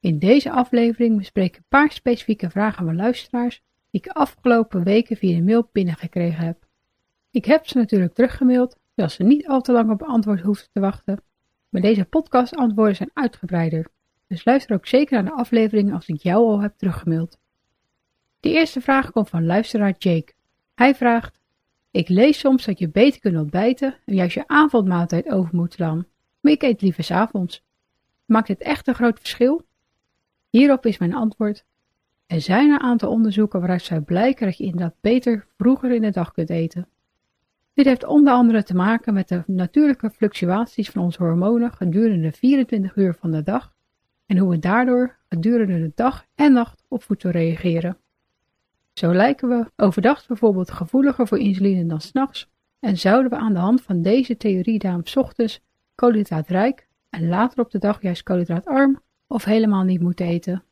In deze aflevering bespreek ik een paar specifieke vragen van luisteraars die ik afgelopen weken via de mail binnengekregen heb. Ik heb ze natuurlijk teruggemaild, zodat ze niet al te lang op antwoord hoeven te wachten, maar deze podcast-antwoorden zijn uitgebreider, dus luister ook zeker naar de aflevering als ik jou al heb teruggemaild. De eerste vraag komt van luisteraar Jake. Hij vraagt: Ik lees soms dat je beter kunt ontbijten en juist je avondmaaltijd over moet slaan, maar ik eet liever s'avonds. Maakt het echt een groot verschil? Hierop is mijn antwoord: Er zijn een aantal onderzoeken waaruit zou blijken dat je inderdaad beter vroeger in de dag kunt eten. Dit heeft onder andere te maken met de natuurlijke fluctuaties van onze hormonen gedurende 24 uur van de dag en hoe we daardoor gedurende de dag en nacht op voedsel reageren. Zo lijken we overdag bijvoorbeeld gevoeliger voor insuline dan s'nachts en zouden we aan de hand van deze theorie daarom ochtends koolhydraatrijk en later op de dag juist koolhydraatarm of helemaal niet moeten eten.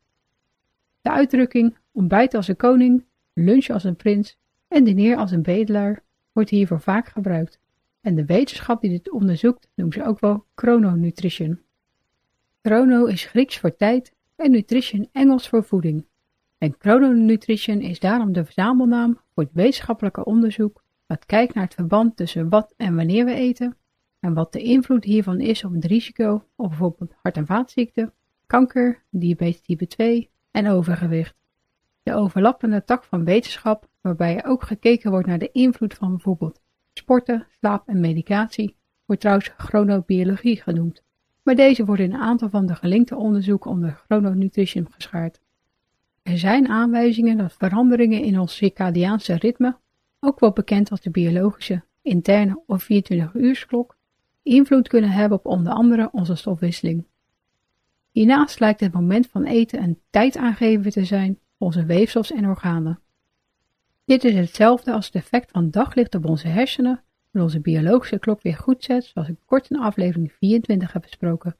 De uitdrukking ontbijt als een koning, lunch als een prins en dineer als een bedelaar wordt hiervoor vaak gebruikt. En de wetenschap die dit onderzoekt noemt ze ook wel chrononutrition. Chrono is Grieks voor tijd en nutrition Engels voor voeding. En chrononutrition is daarom de verzamelnaam voor het wetenschappelijke onderzoek dat kijkt naar het verband tussen wat en wanneer we eten en wat de invloed hiervan is op het risico op bijvoorbeeld hart- en vaatziekten, kanker, diabetes type 2 en overgewicht. De overlappende tak van wetenschap, waarbij ook gekeken wordt naar de invloed van bijvoorbeeld sporten, slaap en medicatie, wordt trouwens chronobiologie genoemd. Maar deze worden in een aantal van de gelinkte onderzoeken onder chrononutrition geschaard. Er zijn aanwijzingen dat veranderingen in ons circadiaanse ritme, ook wel bekend als de biologische, interne of 24-uursklok, invloed kunnen hebben op onder andere onze stofwisseling. Hiernaast lijkt het moment van eten een tijdaangever te zijn voor onze weefsels en organen. Dit is hetzelfde als het effect van daglicht op onze hersenen, en onze biologische klok weer goed zet, zoals ik kort in aflevering 24 heb besproken.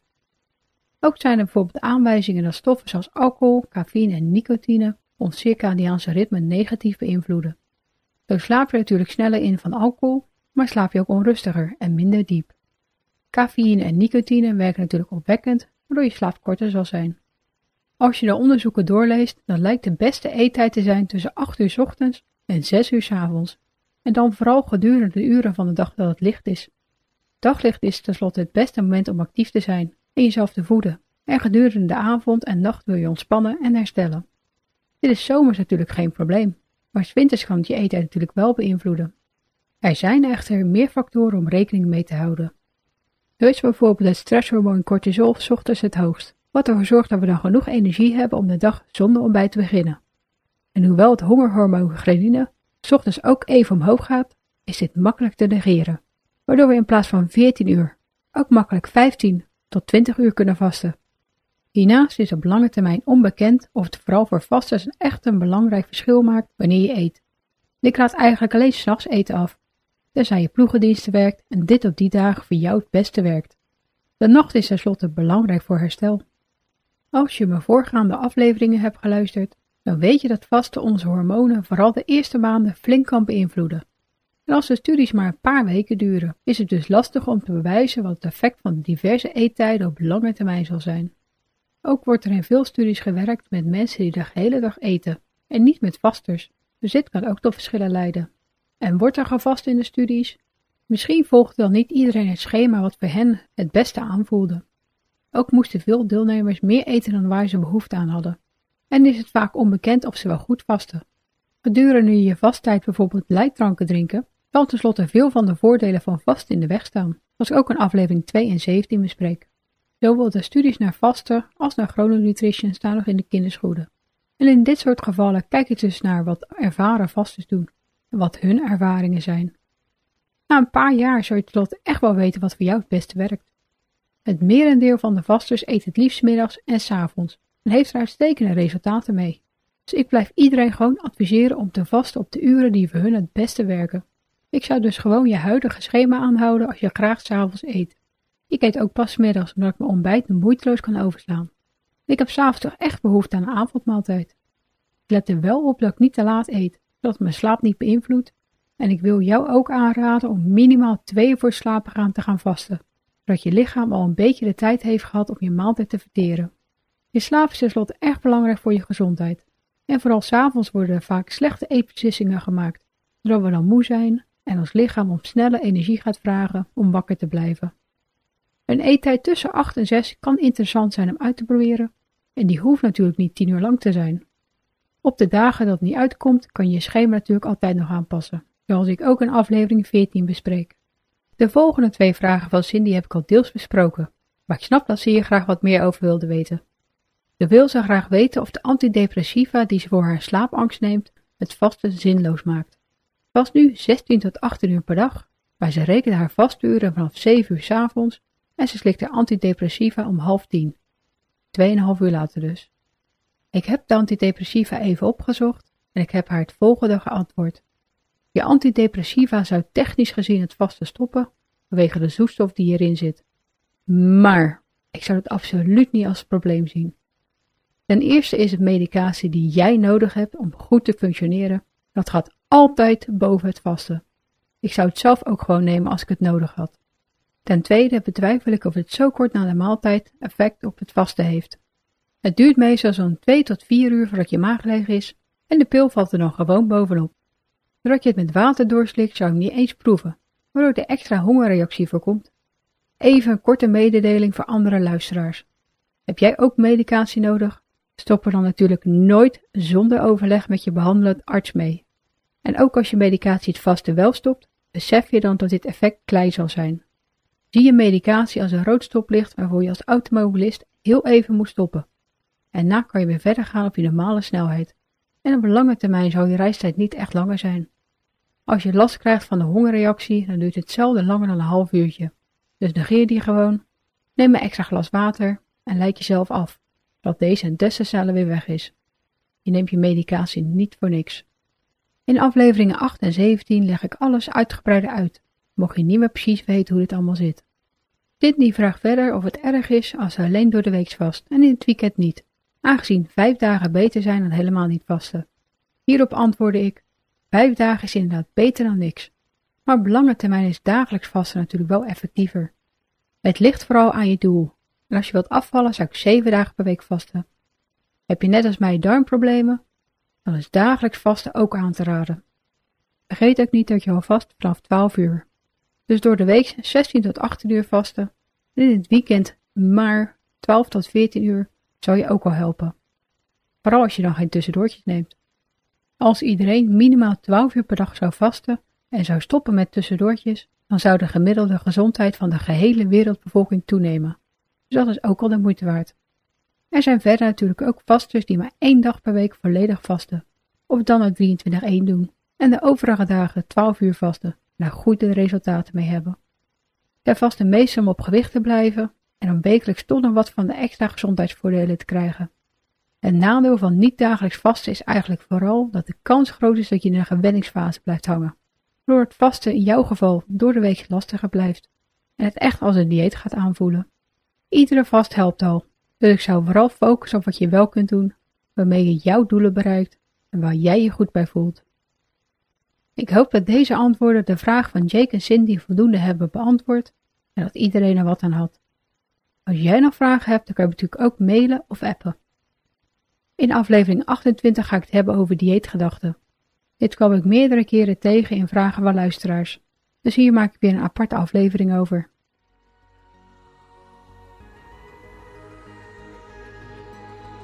Ook zijn er bijvoorbeeld aanwijzingen dat stoffen zoals alcohol, cafeïne en nicotine ons circadiaanse ritme negatief beïnvloeden. Zo slaap je natuurlijk sneller in van alcohol, maar slaap je ook onrustiger en minder diep. Cafeïne en nicotine werken natuurlijk opwekkend, waardoor je slaap korter zal zijn. Als je de onderzoeken doorleest, dan lijkt de beste eettijd te zijn tussen 8 uur ochtends en 6 uur avonds, en dan vooral gedurende de uren van de dag dat het licht is. Daglicht is tenslotte het beste moment om actief te zijn en jezelf te voeden, en gedurende de avond en nacht wil je ontspannen en herstellen. Dit is zomers natuurlijk geen probleem, maar s winters kan het je eten natuurlijk wel beïnvloeden. Er zijn echter meer factoren om rekening mee te houden. Zo is bijvoorbeeld het stresshormoon cortisol s ochtends het hoogst, wat ervoor zorgt dat we dan genoeg energie hebben om de dag zonder ontbijt te beginnen. En hoewel het hongerhormoon ghreline s ochtends ook even omhoog gaat, is dit makkelijk te negeren, waardoor we in plaats van 14 uur ook makkelijk 15 tot 20 uur kunnen vasten. Hiernaast is op lange termijn onbekend of het vooral voor vasters echt een belangrijk verschil maakt wanneer je eet. Ik raad eigenlijk alleen s'nachts eten af, tenzij je ploegendiensten werkt en dit op die dagen voor jou het beste werkt. De nacht is tenslotte belangrijk voor herstel. Als je mijn voorgaande afleveringen hebt geluisterd, dan weet je dat vasten onze hormonen vooral de eerste maanden flink kan beïnvloeden. En als de studies maar een paar weken duren, is het dus lastig om te bewijzen wat het effect van diverse eettijden op lange termijn zal zijn. Ook wordt er in veel studies gewerkt met mensen die de hele dag eten en niet met vasters, dus dit kan ook tot verschillen leiden. En wordt er gevast in de studies? Misschien volgde dan niet iedereen het schema wat voor hen het beste aanvoelde. Ook moesten veel deelnemers meer eten dan waar ze behoefte aan hadden. En is het vaak onbekend of ze wel goed vasten. Gedurende je vasttijd bijvoorbeeld leidtranken drinken, zal tenslotte veel van de voordelen van vasten in de weg staan, zoals ik ook in aflevering 2 en 17 bespreek. Zowel de studies naar vasten als naar chrononutrition staan nog in de kinderschoenen. En in dit soort gevallen kijk ik dus naar wat ervaren vasters doen en wat hun ervaringen zijn. Na een paar jaar zul je tenslotte echt wel weten wat voor jou het beste werkt. Het merendeel van de vasters eet het liefst middags en s avonds en heeft er uitstekende resultaten mee. Dus ik blijf iedereen gewoon adviseren om te vasten op de uren die voor hun het beste werken. Ik zou dus gewoon je huidige schema aanhouden als je graag s'avonds eet. Ik eet ook pas middags omdat ik mijn ontbijt moeiteloos kan overslaan. Ik heb s'avonds toch echt behoefte aan een avondmaaltijd. Let er wel op dat ik niet te laat eet, zodat mijn slaap niet beïnvloedt. En ik wil jou ook aanraden om minimaal twee uur voor slapen gaan te gaan vasten, zodat je lichaam al een beetje de tijd heeft gehad om je maaltijd te verteren. Je slaap is tenslotte erg belangrijk voor je gezondheid. En vooral s'avonds worden er vaak slechte eetbeslissingen gemaakt, zodat we dan moe zijn en ons lichaam om snelle energie gaat vragen om wakker te blijven. Een eettijd tussen 8 en 6 kan interessant zijn om uit te proberen en die hoeft natuurlijk niet 10 uur lang te zijn. Op de dagen dat het niet uitkomt, kan je je schema natuurlijk altijd nog aanpassen, zoals ik ook in aflevering 14 bespreek. De volgende twee vragen van Cindy heb ik al deels besproken, maar ik snap dat ze hier graag wat meer over wilde weten. Ze wil zo graag weten of de antidepressiva die ze voor haar slaapangst neemt, het vaste zinloos maakt. Vast nu 16 tot 18 uur per dag, maar ze rekent haar vasturen vanaf 7 uur s avonds en ze slikt haar antidepressiva om half tien. Tweeënhalf uur later dus. Ik heb de antidepressiva even opgezocht en ik heb haar het volgende geantwoord. Je antidepressiva zou technisch gezien het vaste stoppen vanwege de zoetstof die hierin zit. Maar ik zou het absoluut niet als probleem zien. Ten eerste is het medicatie die jij nodig hebt om goed te functioneren. Dat gaat altijd boven het vaste. Ik zou het zelf ook gewoon nemen als ik het nodig had. Ten tweede betwijfel ik of het zo kort na de maaltijd effect op het vasten heeft. Het duurt meestal zo'n 2 tot 4 uur voordat je maag leeg is en de pil valt er dan gewoon bovenop. Doordat je het met water doorslikt zou ik niet eens proeven, waardoor de extra hongerreactie voorkomt. Even een korte mededeling voor andere luisteraars. Heb jij ook medicatie nodig? Stop er dan natuurlijk nooit zonder overleg met je behandelend arts mee. En ook als je medicatie het vaste wel stopt, besef je dan dat dit effect klein zal zijn. Zie je medicatie als een rood stoplicht waarvoor je als automobilist heel even moet stoppen. En na kan je weer verder gaan op je normale snelheid. En op lange termijn zal je reistijd niet echt langer zijn. Als je last krijgt van de hongerreactie, dan duurt het zelden langer dan een half uurtje. Dus negeer die gewoon. Neem een extra glas water en leid jezelf af, zodat deze en weer weg is. Je neemt je medicatie niet voor niks. In afleveringen 8 en 17 leg ik alles uitgebreider uit, mocht je niet meer precies weten hoe dit allemaal zit. Sydney vraagt verder of het erg is als ze alleen door de week vast en in het weekend niet, aangezien vijf dagen beter zijn dan helemaal niet vasten. Hierop antwoordde ik, vijf dagen is inderdaad beter dan niks, maar op lange termijn is dagelijks vasten natuurlijk wel effectiever. Het ligt vooral aan je doel, en als je wilt afvallen zou ik zeven dagen per week vasten. Heb je net als mij darmproblemen, dan is dagelijks vasten ook aan te raden. Vergeet ook niet dat je al vast vanaf 12 uur. Dus door de week 16 tot 18 uur vasten en in het weekend maar 12 tot 14 uur zou je ook al helpen. Vooral als je dan geen tussendoortjes neemt. Als iedereen minimaal 12 uur per dag zou vasten en zou stoppen met tussendoortjes, dan zou de gemiddelde gezondheid van de gehele wereldbevolking toenemen. Dus dat is ook al de moeite waard. Er zijn verder natuurlijk ook vasters die maar één dag per week volledig vasten, of dan uit 23-1 doen, en de overige dagen 12 uur vasten daar goede resultaten mee hebben. Zij vasten meestal om op gewicht te blijven en om wekelijks toch nog wat van de extra gezondheidsvoordelen te krijgen. Het nadeel van niet dagelijks vasten is eigenlijk vooral dat de kans groot is dat je in een gewenningsfase blijft hangen, waardoor het vasten in jouw geval door de week lastiger blijft en het echt als een dieet gaat aanvoelen. Iedere vast helpt al, dus ik zou vooral focussen op wat je wel kunt doen, waarmee je jouw doelen bereikt en waar jij je goed bij voelt. Ik hoop dat deze antwoorden de vraag van Jake en Cindy voldoende hebben beantwoord en dat iedereen er wat aan had. Als jij nog vragen hebt, dan kan je natuurlijk ook mailen of appen. In aflevering 28 ga ik het hebben over dieetgedachten. Dit kwam ik meerdere keren tegen in vragen van luisteraars, dus hier maak ik weer een aparte aflevering over.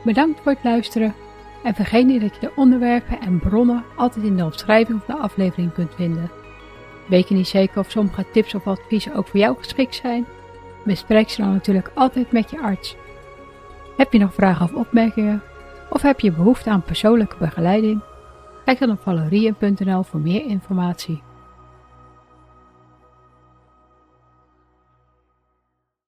Bedankt voor het luisteren en vergeet niet dat je de onderwerpen en bronnen altijd in de omschrijving van de aflevering kunt vinden. Weet je niet zeker of sommige tips of adviezen ook voor jou geschikt zijn? Bespreek ze dan natuurlijk altijd met je arts. Heb je nog vragen of opmerkingen? Of heb je behoefte aan persoonlijke begeleiding? Kijk dan op valerien.nl voor meer informatie.